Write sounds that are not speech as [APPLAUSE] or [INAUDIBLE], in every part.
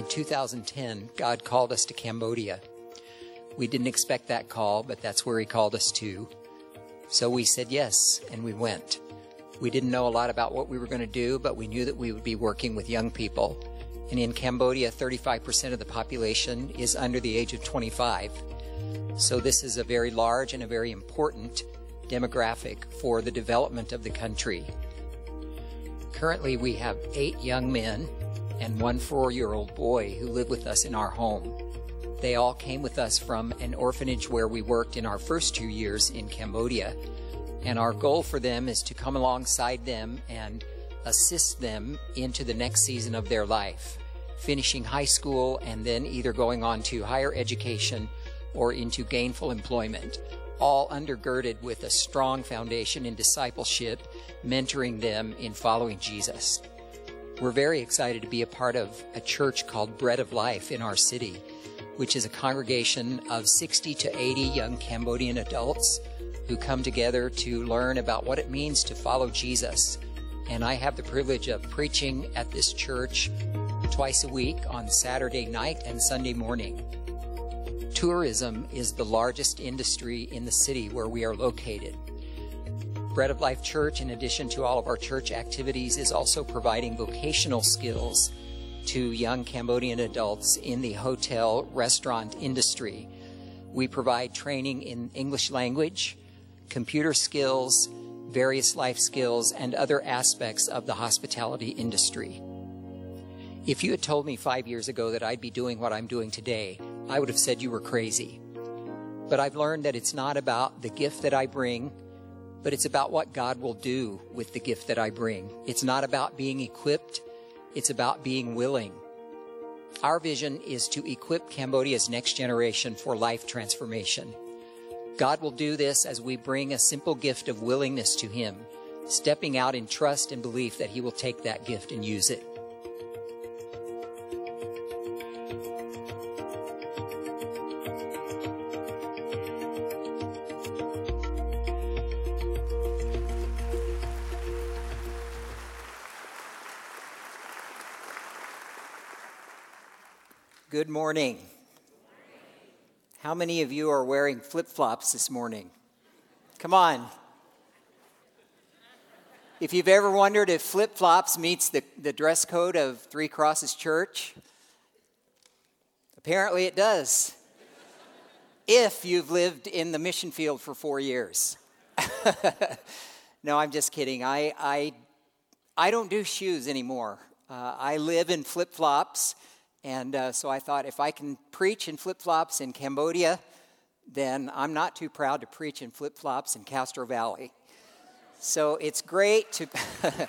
In 2010, God called us to Cambodia. We didn't expect that call, but that's where He called us to. So we said yes, and we went. We didn't know a lot about what we were going to do, but we knew that we would be working with young people. And in Cambodia, 35% of the population is under the age of 25. So this is a very large and a very important demographic for the development of the country. Currently, we have eight young men and one four year old boy who live with us in our home. They all came with us from an orphanage where we worked in our first two years in Cambodia. And our goal for them is to come alongside them and assist them into the next season of their life, finishing high school and then either going on to higher education or into gainful employment, all undergirded with a strong foundation in discipleship, mentoring them in following Jesus. We're very excited to be a part of a church called Bread of Life in our city, which is a congregation of 60 to 80 young Cambodian adults who come together to learn about what it means to follow Jesus. And I have the privilege of preaching at this church twice a week on Saturday night and Sunday morning. Tourism is the largest industry in the city where we are located. Bread of Life Church, in addition to all of our church activities, is also providing vocational skills to young Cambodian adults in the hotel restaurant industry. We provide training in English language, computer skills, various life skills, and other aspects of the hospitality industry. If you had told me five years ago that I'd be doing what I'm doing today, I would have said you were crazy. But I've learned that it's not about the gift that I bring, but it's about what God will do with the gift that I bring. It's not about being equipped, it's about being willing. Our vision is to equip Cambodia's next generation for life transformation. God will do this as we bring a simple gift of willingness to Him, stepping out in trust and belief that He will take that gift and use it. Morning. How many of you are wearing flip flops this morning? Come on. If you've ever wondered if flip flops meets the, the dress code of Three Crosses Church, apparently it does. if you've lived in the mission field for four years. [LAUGHS] no, I'm just kidding. I, I, I don't do shoes anymore. Uh, I live in flip flops and uh, so I thought if I can preach in flip flops in Cambodia, then I'm not too proud to preach in flip flops in Castro Valley. So it's great to. [LAUGHS]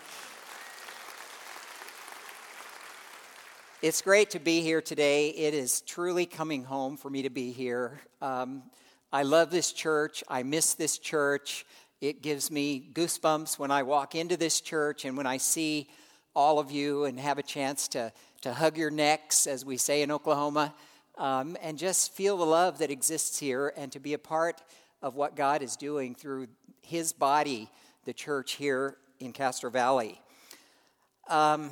it's great to be here today. It is truly coming home for me to be here. Um, I love this church. I miss this church. It gives me goosebumps when I walk into this church and when I see all of you and have a chance to to hug your necks, as we say in Oklahoma, um, and just feel the love that exists here and to be a part of what God is doing through His body, the church here in Castro Valley. Um,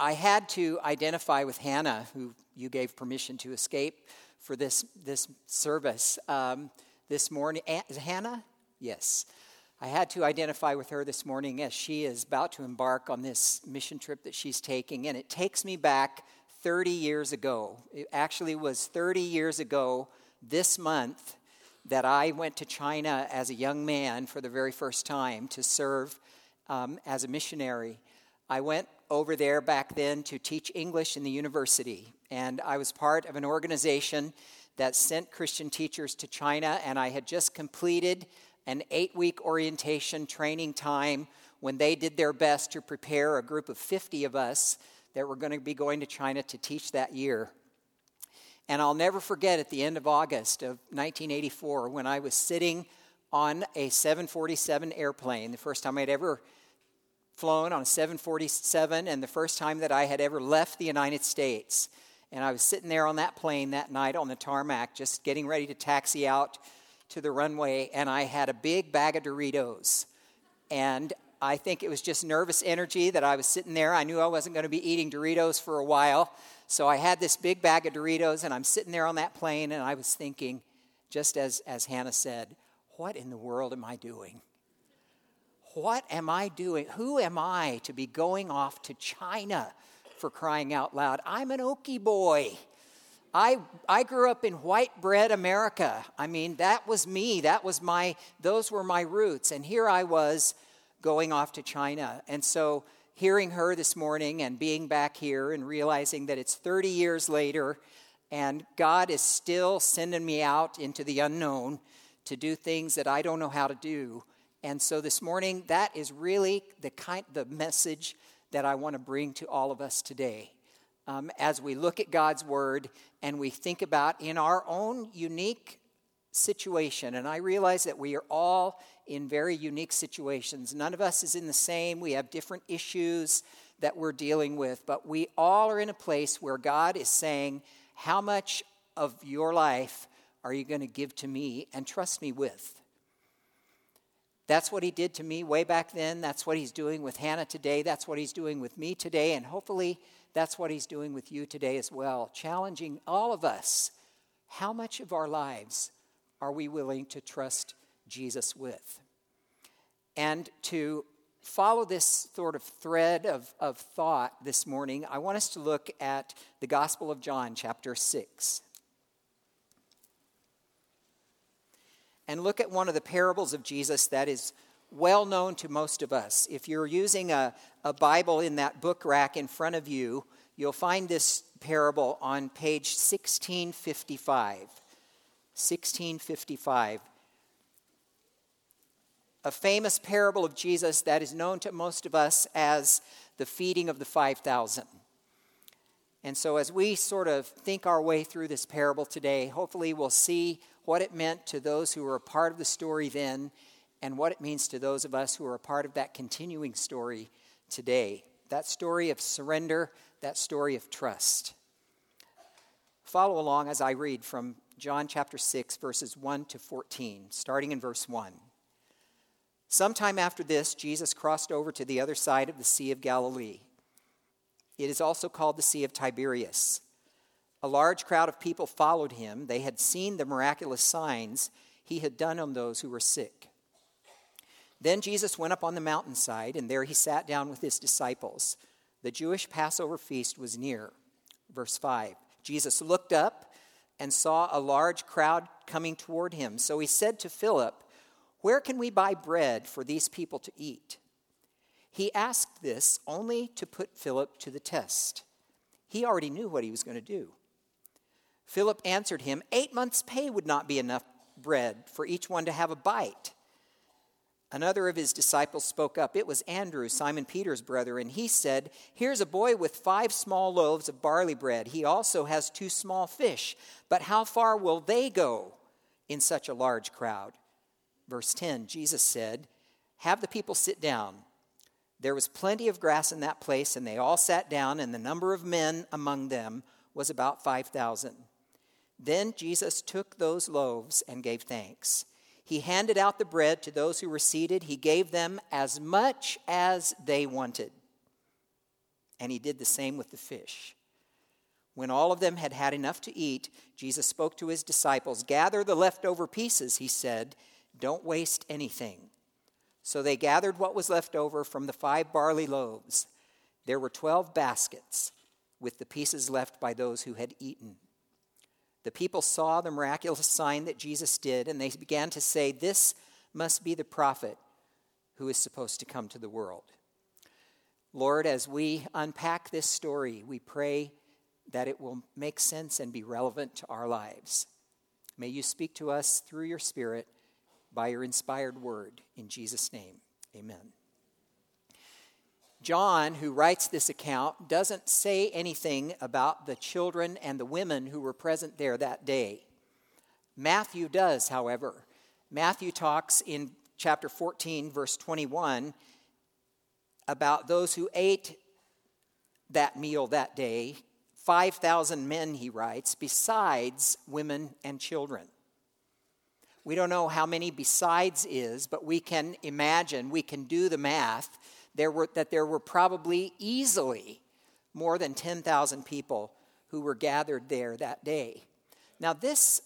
I had to identify with Hannah, who you gave permission to escape for this, this service um, this morning. Is Hannah? Yes. I had to identify with her this morning as she is about to embark on this mission trip that she's taking. And it takes me back 30 years ago. It actually was 30 years ago this month that I went to China as a young man for the very first time to serve um, as a missionary. I went over there back then to teach English in the university, and I was part of an organization that sent Christian teachers to China, and I had just completed an eight week orientation training time when they did their best to prepare a group of 50 of us that were going to be going to China to teach that year. And I'll never forget at the end of August of 1984 when I was sitting on a 747 airplane, the first time I'd ever flown on a 747 and the first time that I had ever left the United States. And I was sitting there on that plane that night on the tarmac, just getting ready to taxi out to the runway and I had a big bag of Doritos. And I think it was just nervous energy that I was sitting there. I knew I wasn't going to be eating Doritos for a while. So I had this big bag of Doritos, and I'm sitting there on that plane, and I was thinking, just as, as Hannah said, what in the world am I doing? What am I doing? Who am I to be going off to China for crying out loud? I'm an Okie boy. I, I grew up in white bread America. I mean, that was me. That was my, those were my roots. And here I was going off to China. And so hearing her this morning and being back here and realizing that it's 30 years later and God is still sending me out into the unknown to do things that I don't know how to do. And so this morning, that is really the kind, the message that I want to bring to all of us today um, as we look at God's Word and we think about in our own unique situation. And I realize that we are all in very unique situations. None of us is in the same. We have different issues that we're dealing with, but we all are in a place where God is saying, How much of your life are you going to give to me and trust me with? That's what he did to me way back then. That's what he's doing with Hannah today. That's what he's doing with me today. And hopefully, that's what he's doing with you today as well, challenging all of us. How much of our lives are we willing to trust Jesus with? And to follow this sort of thread of, of thought this morning, I want us to look at the Gospel of John, chapter 6. And look at one of the parables of Jesus that is well known to most of us. If you're using a, a Bible in that book rack in front of you, you'll find this parable on page 1655. 1655. A famous parable of Jesus that is known to most of us as the feeding of the 5,000. And so, as we sort of think our way through this parable today, hopefully we'll see what it meant to those who were a part of the story then and what it means to those of us who are a part of that continuing story today. That story of surrender, that story of trust. Follow along as I read from John chapter 6, verses 1 to 14, starting in verse 1. Sometime after this, Jesus crossed over to the other side of the Sea of Galilee. It is also called the Sea of Tiberias. A large crowd of people followed him. They had seen the miraculous signs he had done on those who were sick. Then Jesus went up on the mountainside, and there he sat down with his disciples. The Jewish Passover feast was near. Verse 5 Jesus looked up and saw a large crowd coming toward him. So he said to Philip, Where can we buy bread for these people to eat? He asked this only to put Philip to the test. He already knew what he was going to do. Philip answered him, Eight months' pay would not be enough bread for each one to have a bite. Another of his disciples spoke up. It was Andrew, Simon Peter's brother, and he said, Here's a boy with five small loaves of barley bread. He also has two small fish. But how far will they go in such a large crowd? Verse 10 Jesus said, Have the people sit down. There was plenty of grass in that place, and they all sat down, and the number of men among them was about 5,000. Then Jesus took those loaves and gave thanks. He handed out the bread to those who were seated. He gave them as much as they wanted. And he did the same with the fish. When all of them had had enough to eat, Jesus spoke to his disciples Gather the leftover pieces, he said. Don't waste anything. So they gathered what was left over from the five barley loaves. There were twelve baskets with the pieces left by those who had eaten. The people saw the miraculous sign that Jesus did, and they began to say, This must be the prophet who is supposed to come to the world. Lord, as we unpack this story, we pray that it will make sense and be relevant to our lives. May you speak to us through your Spirit by your inspired word. In Jesus' name, amen. John, who writes this account, doesn't say anything about the children and the women who were present there that day. Matthew does, however. Matthew talks in chapter 14, verse 21, about those who ate that meal that day 5,000 men, he writes, besides women and children. We don't know how many besides is, but we can imagine, we can do the math, there were, that there were probably easily more than 10,000 people who were gathered there that day. Now, this,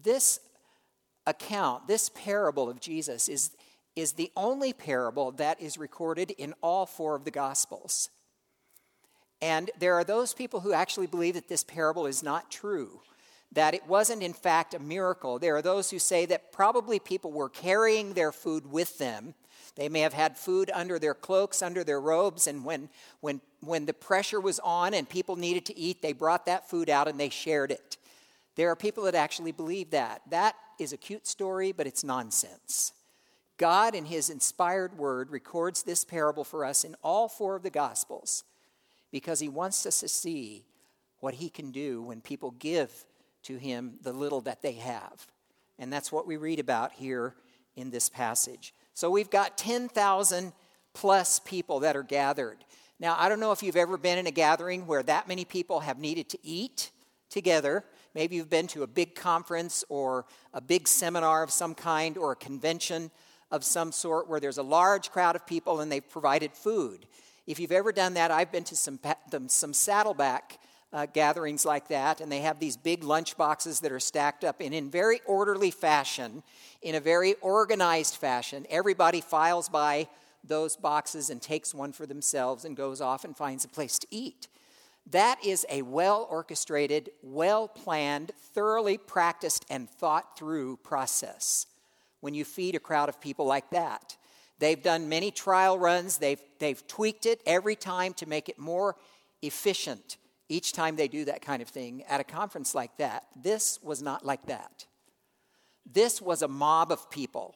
this account, this parable of Jesus, is, is the only parable that is recorded in all four of the Gospels. And there are those people who actually believe that this parable is not true, that it wasn't, in fact, a miracle. There are those who say that probably people were carrying their food with them. They may have had food under their cloaks, under their robes, and when, when, when the pressure was on and people needed to eat, they brought that food out and they shared it. There are people that actually believe that. That is a cute story, but it's nonsense. God, in His inspired word, records this parable for us in all four of the Gospels because He wants us to see what He can do when people give to Him the little that they have. And that's what we read about here in this passage. So we've got 10,000 plus people that are gathered. Now, I don't know if you've ever been in a gathering where that many people have needed to eat together. Maybe you've been to a big conference or a big seminar of some kind or a convention of some sort where there's a large crowd of people and they've provided food. If you've ever done that, I've been to some, some saddleback uh, gatherings like that, and they have these big lunch boxes that are stacked up, and in very orderly fashion, in a very organized fashion, everybody files by those boxes and takes one for themselves and goes off and finds a place to eat. That is a well orchestrated, well planned, thoroughly practiced, and thought through process when you feed a crowd of people like that. They've done many trial runs, they've, they've tweaked it every time to make it more efficient each time they do that kind of thing at a conference like that. This was not like that. This was a mob of people.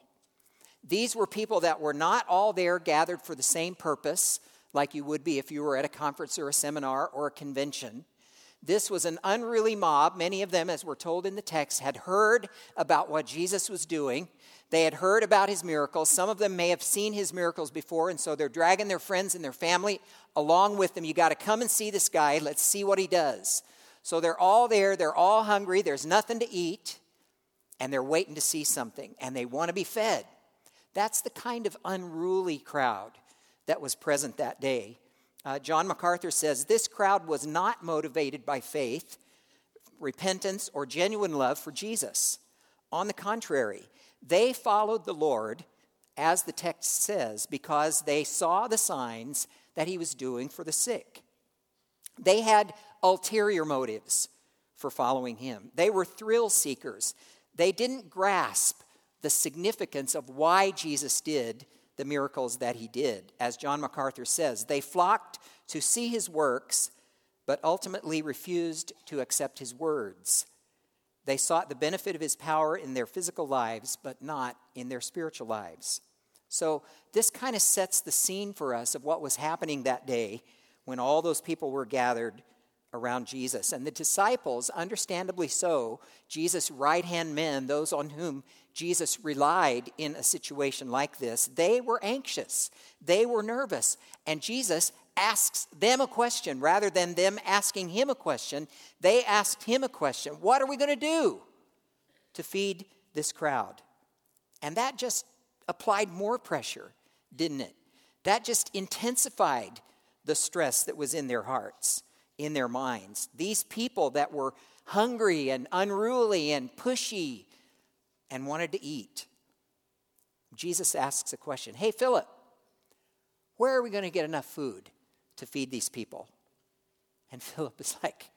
These were people that were not all there gathered for the same purpose, like you would be if you were at a conference or a seminar or a convention. This was an unruly mob. Many of them, as we're told in the text, had heard about what Jesus was doing. They had heard about his miracles. Some of them may have seen his miracles before, and so they're dragging their friends and their family along with them. You got to come and see this guy. Let's see what he does. So they're all there. They're all hungry. There's nothing to eat, and they're waiting to see something, and they want to be fed. That's the kind of unruly crowd that was present that day. Uh, John MacArthur says this crowd was not motivated by faith, repentance, or genuine love for Jesus. On the contrary, they followed the Lord, as the text says, because they saw the signs that he was doing for the sick. They had ulterior motives for following him, they were thrill seekers. They didn't grasp the significance of why Jesus did the miracles that he did. As John MacArthur says, they flocked to see his works, but ultimately refused to accept his words. They sought the benefit of his power in their physical lives, but not in their spiritual lives. So, this kind of sets the scene for us of what was happening that day when all those people were gathered around Jesus. And the disciples, understandably so, Jesus' right hand men, those on whom Jesus relied in a situation like this, they were anxious. They were nervous. And Jesus asks them a question rather than them asking him a question. They asked him a question What are we going to do to feed this crowd? And that just applied more pressure, didn't it? That just intensified the stress that was in their hearts in their minds. These people that were hungry and unruly and pushy and wanted to eat. Jesus asks a question Hey, Philip, where are we going to get enough food to feed these people? And Philip is [LAUGHS] like,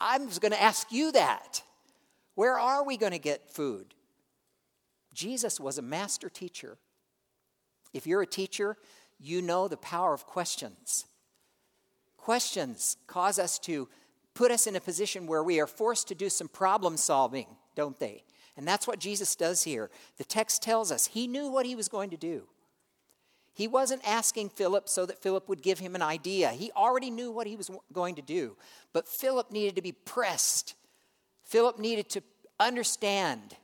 I was going to ask you that. Where are we going to get food? Jesus was a master teacher. If you're a teacher, you know the power of questions. Questions cause us to put us in a position where we are forced to do some problem solving, don't they? And that's what Jesus does here. The text tells us he knew what he was going to do. He wasn't asking Philip so that Philip would give him an idea. He already knew what he was going to do. But Philip needed to be pressed. Philip needed to understand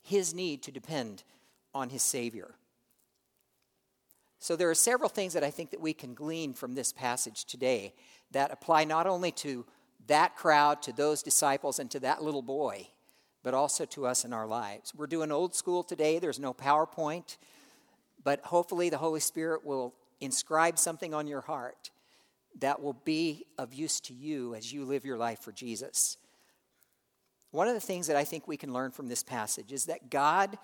his need to depend on his Savior. So there are several things that I think that we can glean from this passage today that apply not only to that crowd, to those disciples, and to that little boy, but also to us in our lives. We're doing old school today, there's no PowerPoint, but hopefully the Holy Spirit will inscribe something on your heart that will be of use to you as you live your life for Jesus. One of the things that I think we can learn from this passage is that God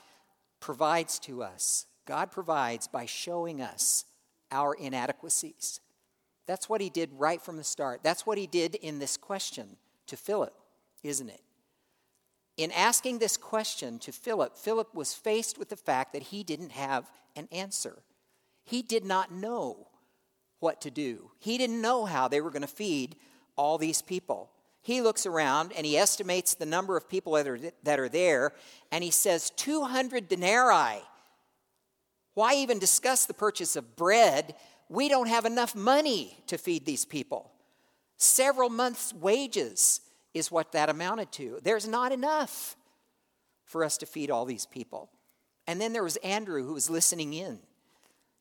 provides to us, God provides by showing us our inadequacies. That's what he did right from the start. That's what he did in this question to Philip, isn't it? In asking this question to Philip, Philip was faced with the fact that he didn't have an answer. He did not know what to do, he didn't know how they were going to feed all these people. He looks around and he estimates the number of people that are, that are there, and he says 200 denarii. Why even discuss the purchase of bread? We don't have enough money to feed these people. Several months' wages is what that amounted to. There's not enough for us to feed all these people. And then there was Andrew who was listening in.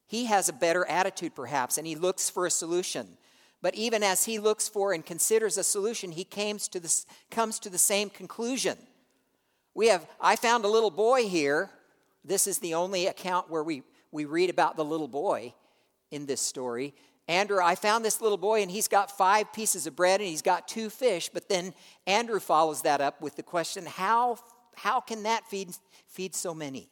He has a better attitude, perhaps, and he looks for a solution. But even as he looks for and considers a solution, he comes to, the, comes to the same conclusion. We have, I found a little boy here. This is the only account where we, we read about the little boy in this story. Andrew, I found this little boy and he's got five pieces of bread and he's got two fish. But then Andrew follows that up with the question how, how can that feed, feed so many?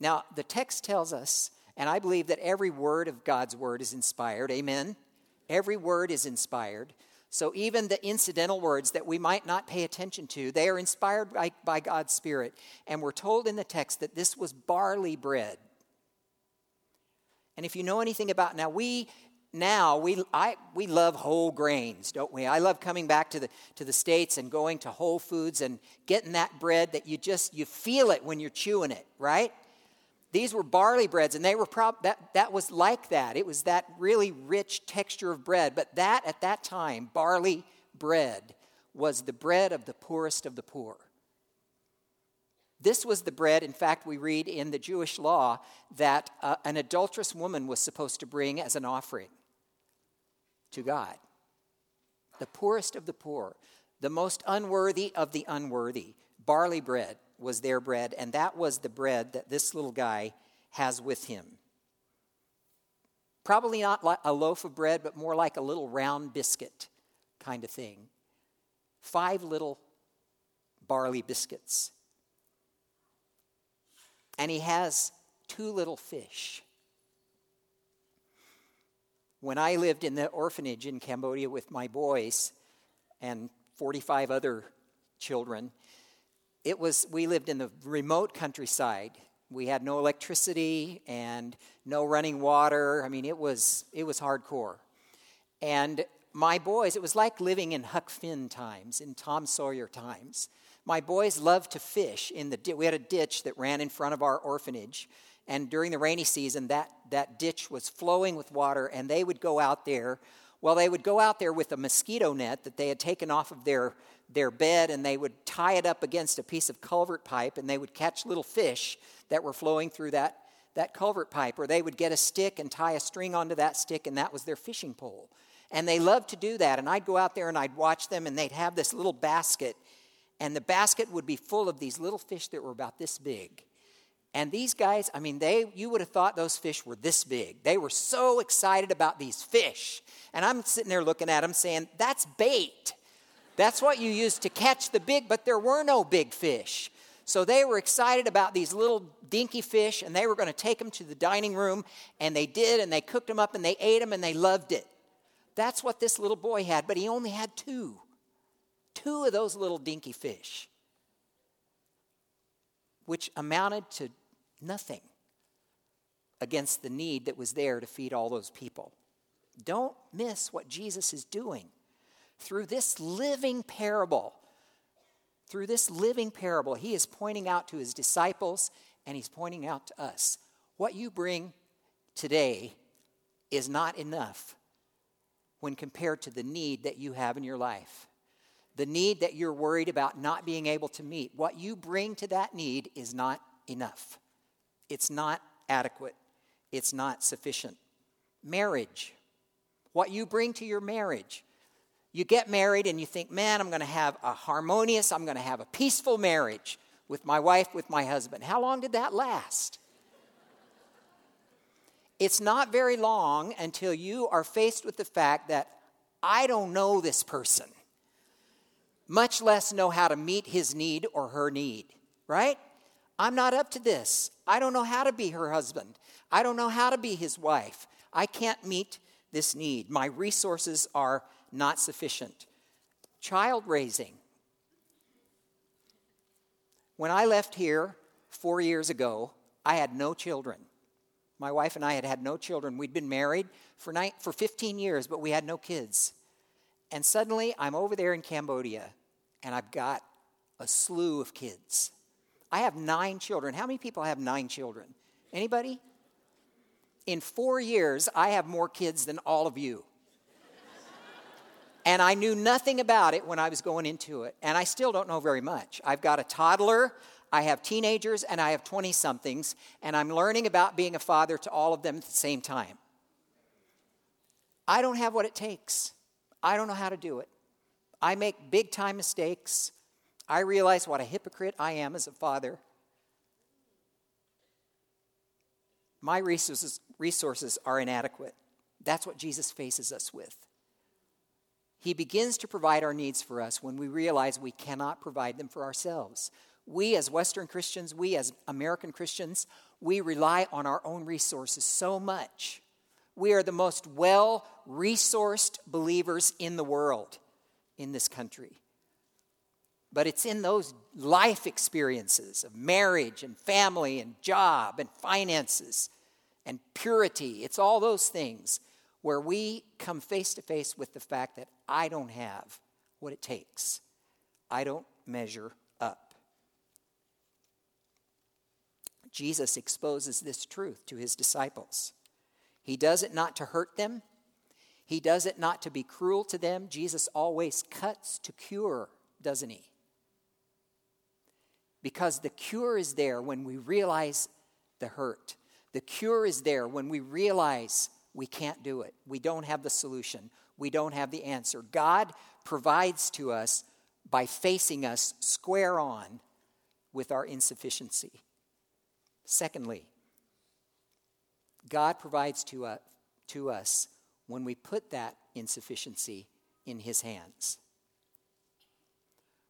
Now, the text tells us, and I believe that every word of God's word is inspired. Amen? Every word is inspired. So even the incidental words that we might not pay attention to, they are inspired by, by God's Spirit. And we're told in the text that this was barley bread. And if you know anything about now, we now we I we love whole grains, don't we? I love coming back to the to the states and going to Whole Foods and getting that bread that you just you feel it when you're chewing it, right? These were barley breads, and they were prob- that that was like that. It was that really rich texture of bread. But that at that time, barley bread was the bread of the poorest of the poor. This was the bread, in fact, we read in the Jewish law that uh, an adulterous woman was supposed to bring as an offering to God. The poorest of the poor, the most unworthy of the unworthy. Barley bread was their bread, and that was the bread that this little guy has with him. Probably not like a loaf of bread, but more like a little round biscuit kind of thing. Five little barley biscuits and he has two little fish. When I lived in the orphanage in Cambodia with my boys and 45 other children, it was we lived in the remote countryside. We had no electricity and no running water. I mean, it was it was hardcore. And my boys, it was like living in Huck Finn times, in Tom Sawyer times. My boys loved to fish in the we had a ditch that ran in front of our orphanage and during the rainy season that that ditch was flowing with water and they would go out there well they would go out there with a mosquito net that they had taken off of their their bed and they would tie it up against a piece of culvert pipe and they would catch little fish that were flowing through that that culvert pipe or they would get a stick and tie a string onto that stick and that was their fishing pole and they loved to do that and i'd go out there and i'd watch them and they'd have this little basket and the basket would be full of these little fish that were about this big. And these guys, I mean, they you would have thought those fish were this big. They were so excited about these fish. And I'm sitting there looking at them saying, "That's bait. That's what you use to catch the big, but there were no big fish." So they were excited about these little dinky fish and they were going to take them to the dining room and they did and they cooked them up and they ate them and they loved it. That's what this little boy had, but he only had two two of those little dinky fish, which amounted to nothing against the need that was there to feed all those people. Don't miss what Jesus is doing. Through this living parable, through this living parable, he is pointing out to his disciples and he's pointing out to us what you bring today is not enough when compared to the need that you have in your life the need that you're worried about not being able to meet, what you bring to that need is not enough. It's not adequate. It's not sufficient. Marriage, what you bring to your marriage, You get married and you think, man, I'm going to have a harmonious, I'm going to have a peaceful marriage with my wife, with my husband. How long did that last? It's not very long until you are faced with the fact that I don't know this person, much less know how to meet his need or her need, right? I'm not up to this. I don't know how to be her husband. I don't know how to be his wife. I can't meet this need. My resources are not sufficient. Child raising. When I left here four years ago, I had no children. My wife and I had had no children. We'd been married for, night, for 15 years, but we had no kids. And suddenly, I'm over there in Cambodia, and I've got a slew of kids. I have nine children. How many people have nine children? Anybody? In four years, I have more kids than all of you. And I knew nothing about it when I was going into it. And I still don't know very much. I've got a toddler, I have teenagers, and I have 20 somethings. And I'm learning about being a father to all of them at the same time. I don't have what it takes. I don't know how to do it. I make big time mistakes. I realize what a hypocrite I am as a father. My resources, resources are inadequate. That's what Jesus faces us with. He begins to provide our needs for us when we realize we cannot provide them for ourselves. We, as Western Christians, we, as American Christians, we rely on our own resources so much. We are the most well resourced believers in the world, in this country. But it's in those life experiences of marriage and family and job and finances and purity, it's all those things where we come face to face with the fact that I don't have what it takes. I don't measure up. Jesus exposes this truth to his disciples. He does it not to hurt them, he does it not to be cruel to them. Jesus always cuts to cure, doesn't he? Because the cure is there when we realize the hurt. The cure is there when we realize we can't do it. We don't have the solution. We don't have the answer. God provides to us by facing us square on with our insufficiency. Secondly, God provides to, uh, to us when we put that insufficiency in His hands.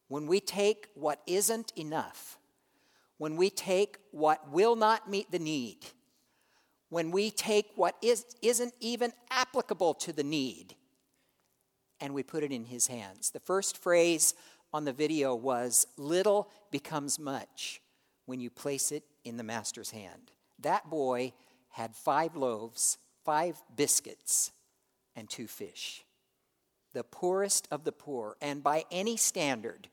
When we take what isn't enough, when we take what will not meet the need, when we take what is, isn't even applicable to the need and we put it in his hands. The first phrase on the video was little becomes much when you place it in the master's hand. That boy had five loaves, five biscuits, and two fish. The poorest of the poor, and by any standard,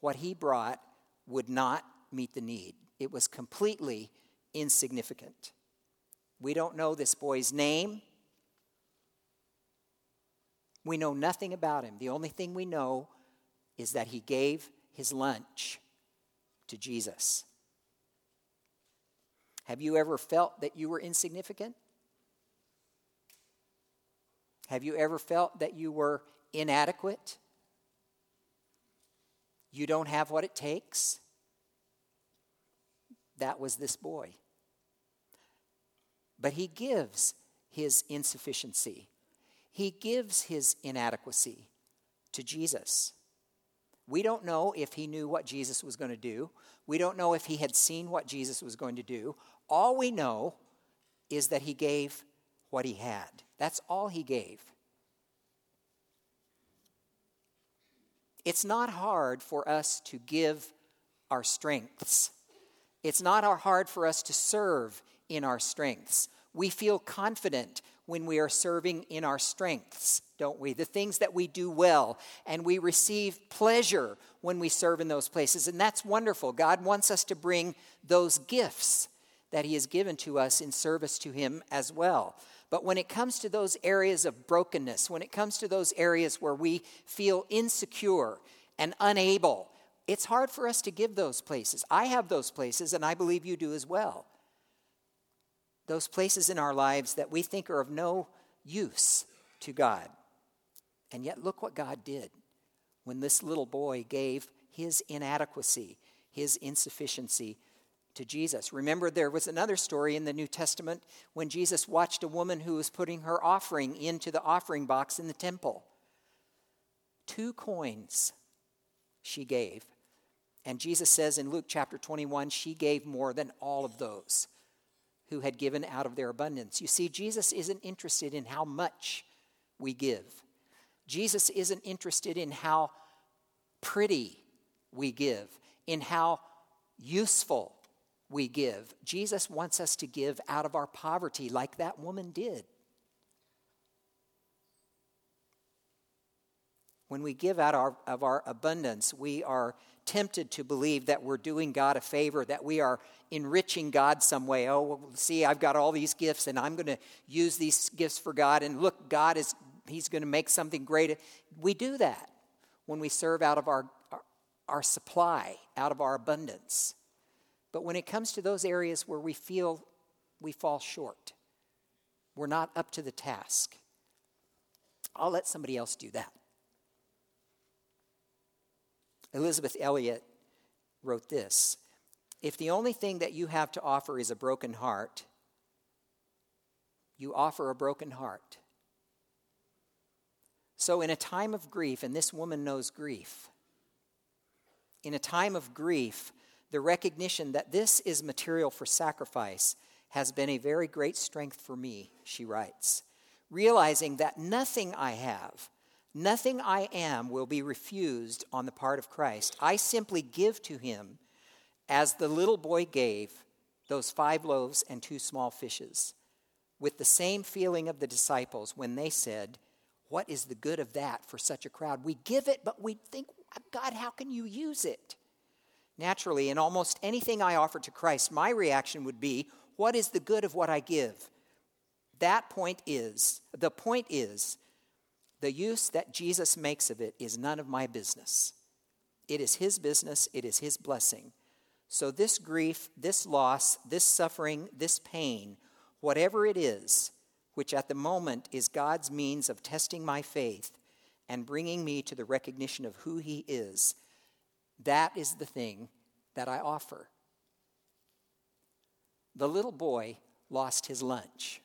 what he brought would not meet the need. It was completely insignificant. We don't know this boy's name. We know nothing about him. The only thing we know is that he gave his lunch to Jesus. Have you ever felt that you were insignificant? Have you ever felt that you were inadequate? You don't have what it takes? That was this boy. But he gives his insufficiency, he gives his inadequacy to Jesus. We don't know if he knew what Jesus was going to do. We don't know if he had seen what Jesus was going to do. All we know is that he gave what he had. That's all he gave. It's not hard for us to give our strengths. It's not hard for us to serve in our strengths. We feel confident when we are serving in our strengths, don't we? The things that we do well, and we receive pleasure when we serve in those places. And that's wonderful. God wants us to bring those gifts that He has given to us in service to Him as well. But when it comes to those areas of brokenness, when it comes to those areas where we feel insecure and unable, it's hard for us to give those places. I have those places, and I believe you do as well those places in our lives that we think are of no use to God. And yet, look what God did when this little boy gave his inadequacy, his insufficiency to Jesus. Remember, there was another story in the New Testament when Jesus watched a woman who was putting her offering into the offering box in the temple. Two coins she gave. And Jesus says in Luke chapter 21, she gave more than all of those who had given out of their abundance. You see, Jesus isn't interested in how much we give, Jesus isn't interested in how pretty we give, in how useful we give. Jesus wants us to give out of our poverty, like that woman did. When we give out our, of our abundance, we are tempted to believe that we're doing God a favor, that we are enriching God some way. Oh, well, see, I've got all these gifts and I'm going to use these gifts for God. And look, God is, He's going to make something great. We do that when we serve out of our, our, our supply, out of our abundance. But when it comes to those areas where we feel we fall short, we're not up to the task, I'll let somebody else do that. Elisabeth Elliot wrote this If the only thing that you have to offer is a broken heart, you offer a broken heart. So, in a time of grief, and this woman knows grief, in a time of grief, the recognition that this is material for sacrifice has been a very great strength for me, she writes. Realizing that nothing I have, nothing I am will be refused on the part of Christ. I simply give to him as the little boy gave those five loaves and two small fishes, with the same feeling of the disciples when they said, What is the good of that for such a crowd? We give it, but we think, God, how can you use it? Naturally, in almost anything I offer to Christ, my reaction would be, What is the good of what I give? That point is, the point is, the use that Jesus makes of it is none of my business. It is His business, it is His blessing. So, this grief, this loss, this suffering, this pain, whatever it is, which at the moment is God's means of testing my faith and bringing me to the recognition of who He is, that is the thing that I offer. The little boy lost his lunch.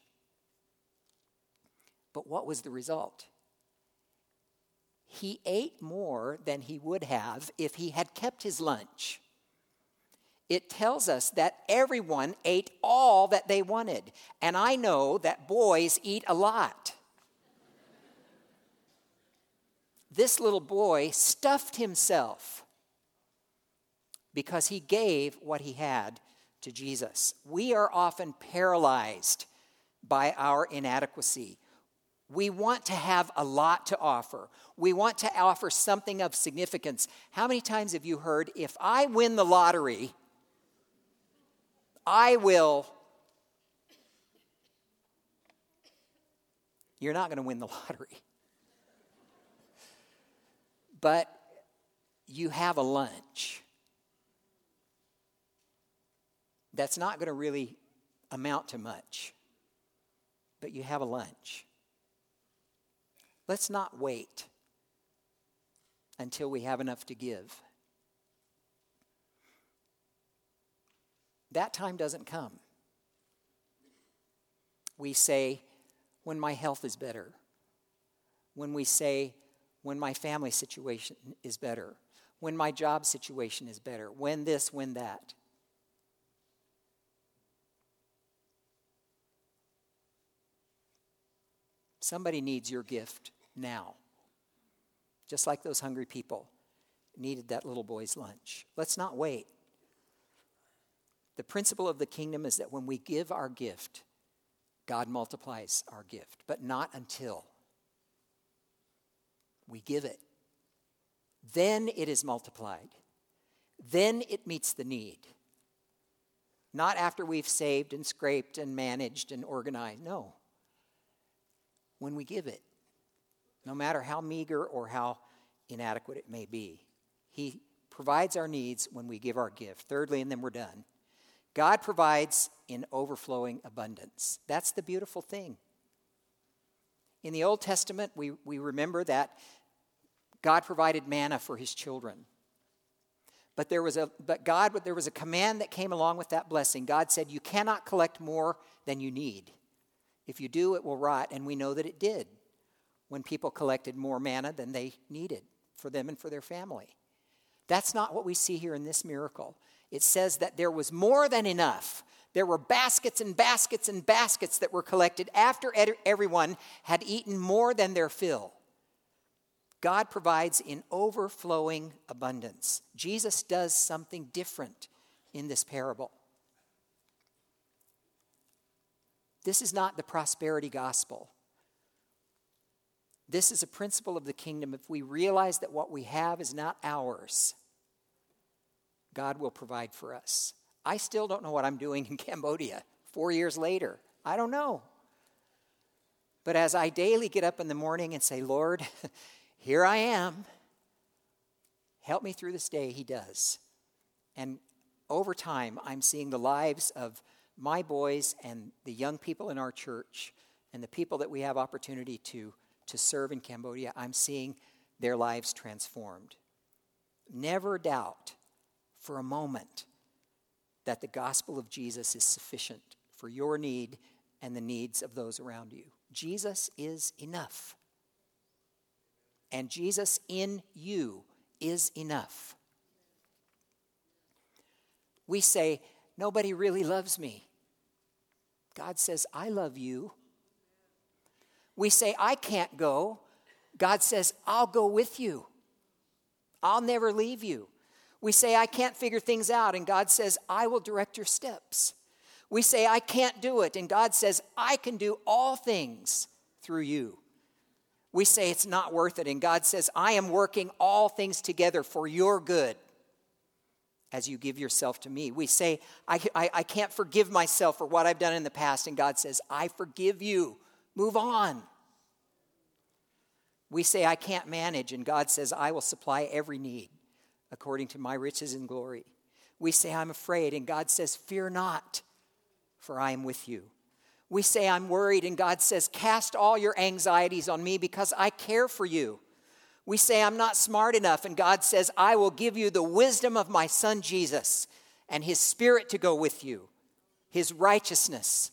But what was the result? He ate more than he would have if he had kept his lunch. It tells us that everyone ate all that they wanted. And I know that boys eat a lot. This little boy stuffed himself because he gave what he had to Jesus. We are often paralyzed by our inadequacy. We want to have a lot to offer. We want to offer something of significance. How many times have you heard, if I win the lottery, I will. You're not going to win the [LAUGHS] lottery. But you have a lunch that's not going to really amount to much, but you have a lunch. Let's not wait until we have enough to give. That time doesn't come. We say, when my health is better. When we say, when my family situation is better. When my job situation is better. When this, when that. Somebody needs your gift now. Just like those hungry people needed that little boy's lunch. Let's not wait. The principle of the kingdom is that when we give our gift, God multiplies our gift, but not until we give it. Then it is multiplied. Then it meets the need. Not after we've saved and scraped and managed and organized. No when we give it, no matter how meager or how inadequate it may be. He provides our needs when we give our gift. Thirdly, and then we're done, God provides in overflowing abundance. That's the beautiful thing. In the Old Testament, we, we remember that God provided manna for his children. But there was a but God there was a command that came along with that blessing. God said, "You cannot collect more than you need. If you do, it will rot." And we know that it did when people collected more manna than they needed for them and for their family. That's not what we see here in this miracle. It says that there was more than enough. There were baskets and baskets and baskets that were collected after everyone had eaten more than their fill. God provides in overflowing abundance. Jesus does something different in this parable. This is not the prosperity gospel. This is a principle of the kingdom. If we realize that what we have is not ours, God will provide for us. I still don't know what I'm doing in [LAUGHS] Cambodia four years later. I don't know. But as I daily get up in the morning and say, Lord, [LAUGHS] here I am. Help me through this day, he does. And over time, I'm seeing the lives of my boys and the young people in our church and the people that we have opportunity to, to serve in Cambodia, I'm seeing their lives transformed. Never doubt for a moment that the gospel of Jesus is sufficient for your need and the needs of those around you. Jesus is enough and Jesus in you is enough. We say, Nobody really loves me. God says, I love you. We say, I can't go. God says, I'll go with you. I'll never leave you. We say, I can't figure things out, and God says, I will direct your steps. We say, I can't do it, and God says, I can do all things through you. We say it's not worth it, and God says, I am working all things together for your good as you give yourself to me. We say, I, I, I, can't forgive myself for what I've done in the past, and God says, I forgive you. Move on. We say, I can't manage, and God says, I will supply every need according to my riches and glory. We say, I'm afraid, and God says, Fear not, for I am with you. We say, I'm worried, and God says, Cast all your anxieties on me because I care for you. We say, I'm not smart enough, and God says, I will give you the wisdom of my son Jesus and his spirit to go with you, his righteousness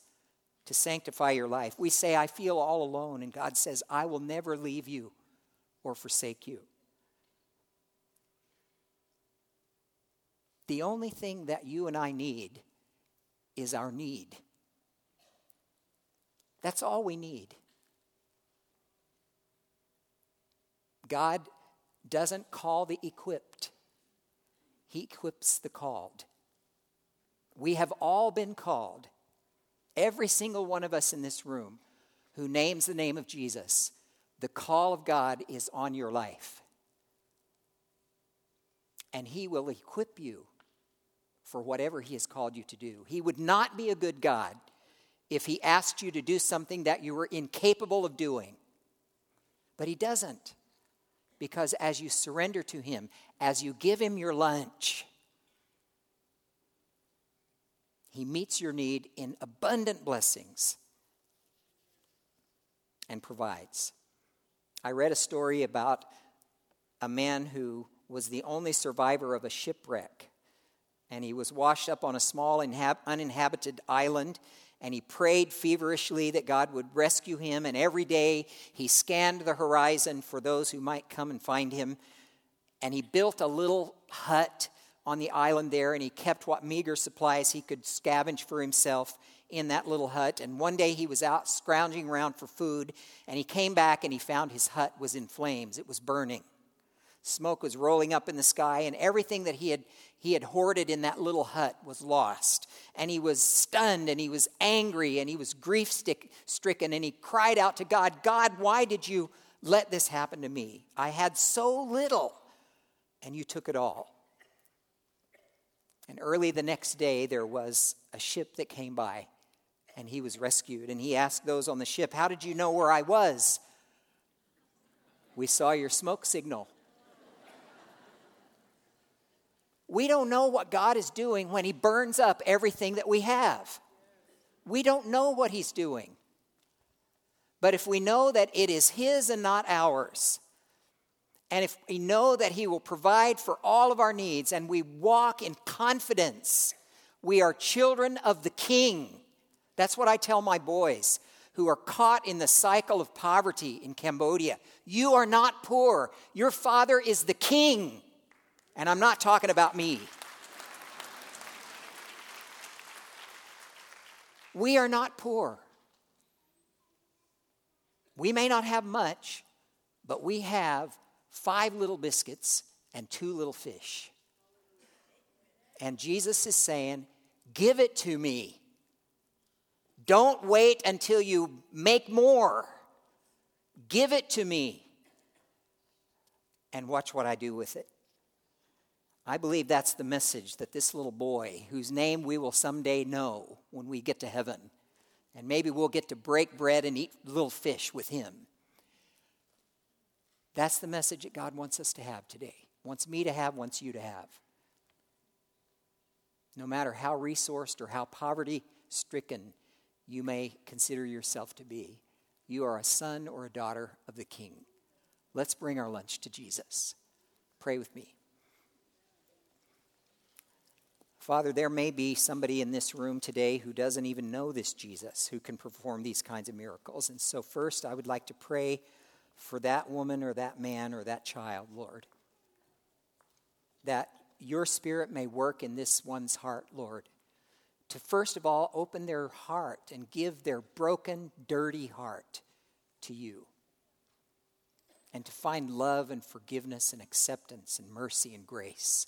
to sanctify your life. We say, I feel all alone, and God says, I will never leave you or forsake you. The only thing that you and I need is our need. That's all we need. God doesn't call the equipped, He equips the called. We have all been called, every single one of us in this room who names the name of Jesus. The call of God is on your life. And He will equip you for whatever He has called you to do. He would not be a good God if he asked you to do something that you were incapable of doing. But he doesn't. Because as you surrender to him, as you give him your lunch, he meets your need in abundant blessings and provides. I read a story about a man who was the only survivor of a shipwreck. And he was washed up on a small uninhabited island and he prayed feverishly that God would rescue him. And every day he scanned the horizon for those who might come and find him. And he built a little hut on the island there, and he kept what meager supplies he could scavenge for himself in that little hut. And one day he was out scrounging around for food, and he came back and he found his hut was in flames, it was burning. Smoke was rolling up in the sky, and everything that he had, he had hoarded in that little hut was lost. And he was stunned, and he was angry, and he was grief stricken, and he cried out to God, God, why did you let this happen to me? I had so little, and you took it all. And early the next day, there was a ship that came by, and he was rescued. And he asked those on the ship, How did you know where I was? We saw your smoke signal. We don't know what God is doing when He burns up everything that we have. We don't know what He's doing. But if we know that it is His and not ours, and if we know that He will provide for all of our needs and we walk in confidence, we are children of the King. That's what I tell my boys who are caught in the cycle of poverty in Cambodia. You are not poor. Your father is the king. And I'm not talking about me. We are not poor. We may not have much, but we have five little biscuits and two little fish. And Jesus is saying, Give it to me. Don't wait until you make more. Give it to me. And watch what I do with it. I believe that's the message that this little boy, whose name we will someday know when we get to heaven, and maybe we'll get to break bread and eat little fish with him. That's the message that God wants us to have today, wants me to have, wants you to have. No matter how resourced or how poverty stricken you may consider yourself to be. You are a son or a daughter of the King. Let's bring our lunch to Jesus. Pray with me. Father, there may be somebody in this room today who doesn't even know this Jesus who can perform these kinds of miracles. And so, first, I would like to pray for that woman or that man or that child, Lord. That your spirit may work in this one's heart, Lord to first of all open their heart and give their broken, dirty heart to you. And to find love and forgiveness and acceptance and mercy and grace.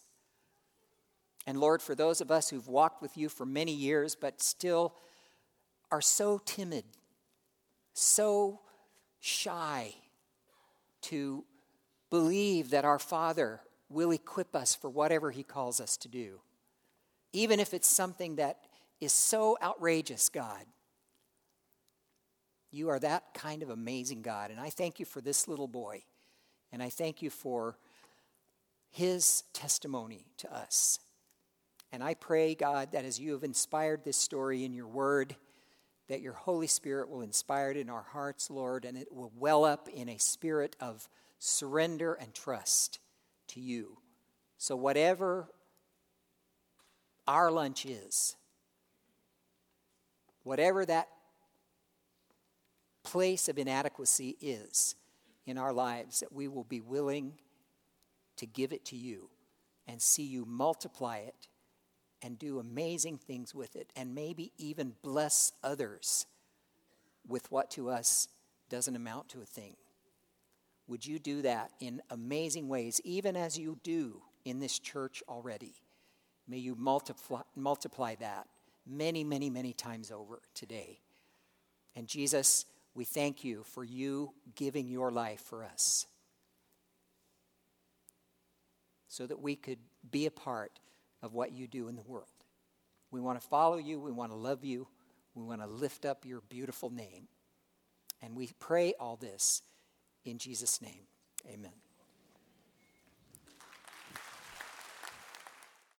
And Lord, for those of us who've walked with you for many years but still are so timid, so shy to believe that our Father will equip us for whatever He calls us to do, even if it's something that is so outrageous, God. You are that kind of amazing God. And I thank you for this little boy. And I thank you for his testimony to us. And I pray, God, that as you have inspired this story in your word, that your Holy Spirit will inspire it in our hearts, Lord, and it will well up in a spirit of surrender and trust to you. So, whatever our lunch is, whatever that place of inadequacy is in our lives, that we will be willing to give it to you and see you multiply it and do amazing things with it, and maybe even bless others with what to us doesn't amount to a thing. Would you do that in amazing ways, even as you do in this church already? May you multiply, multiply that many, many, many times over today. And Jesus, we thank you for you giving your life for us so that we could be a part of what you do in the world. We want to follow you, we want to love you, we want to lift up your beautiful name. And we pray all this in Jesus' name. Amen.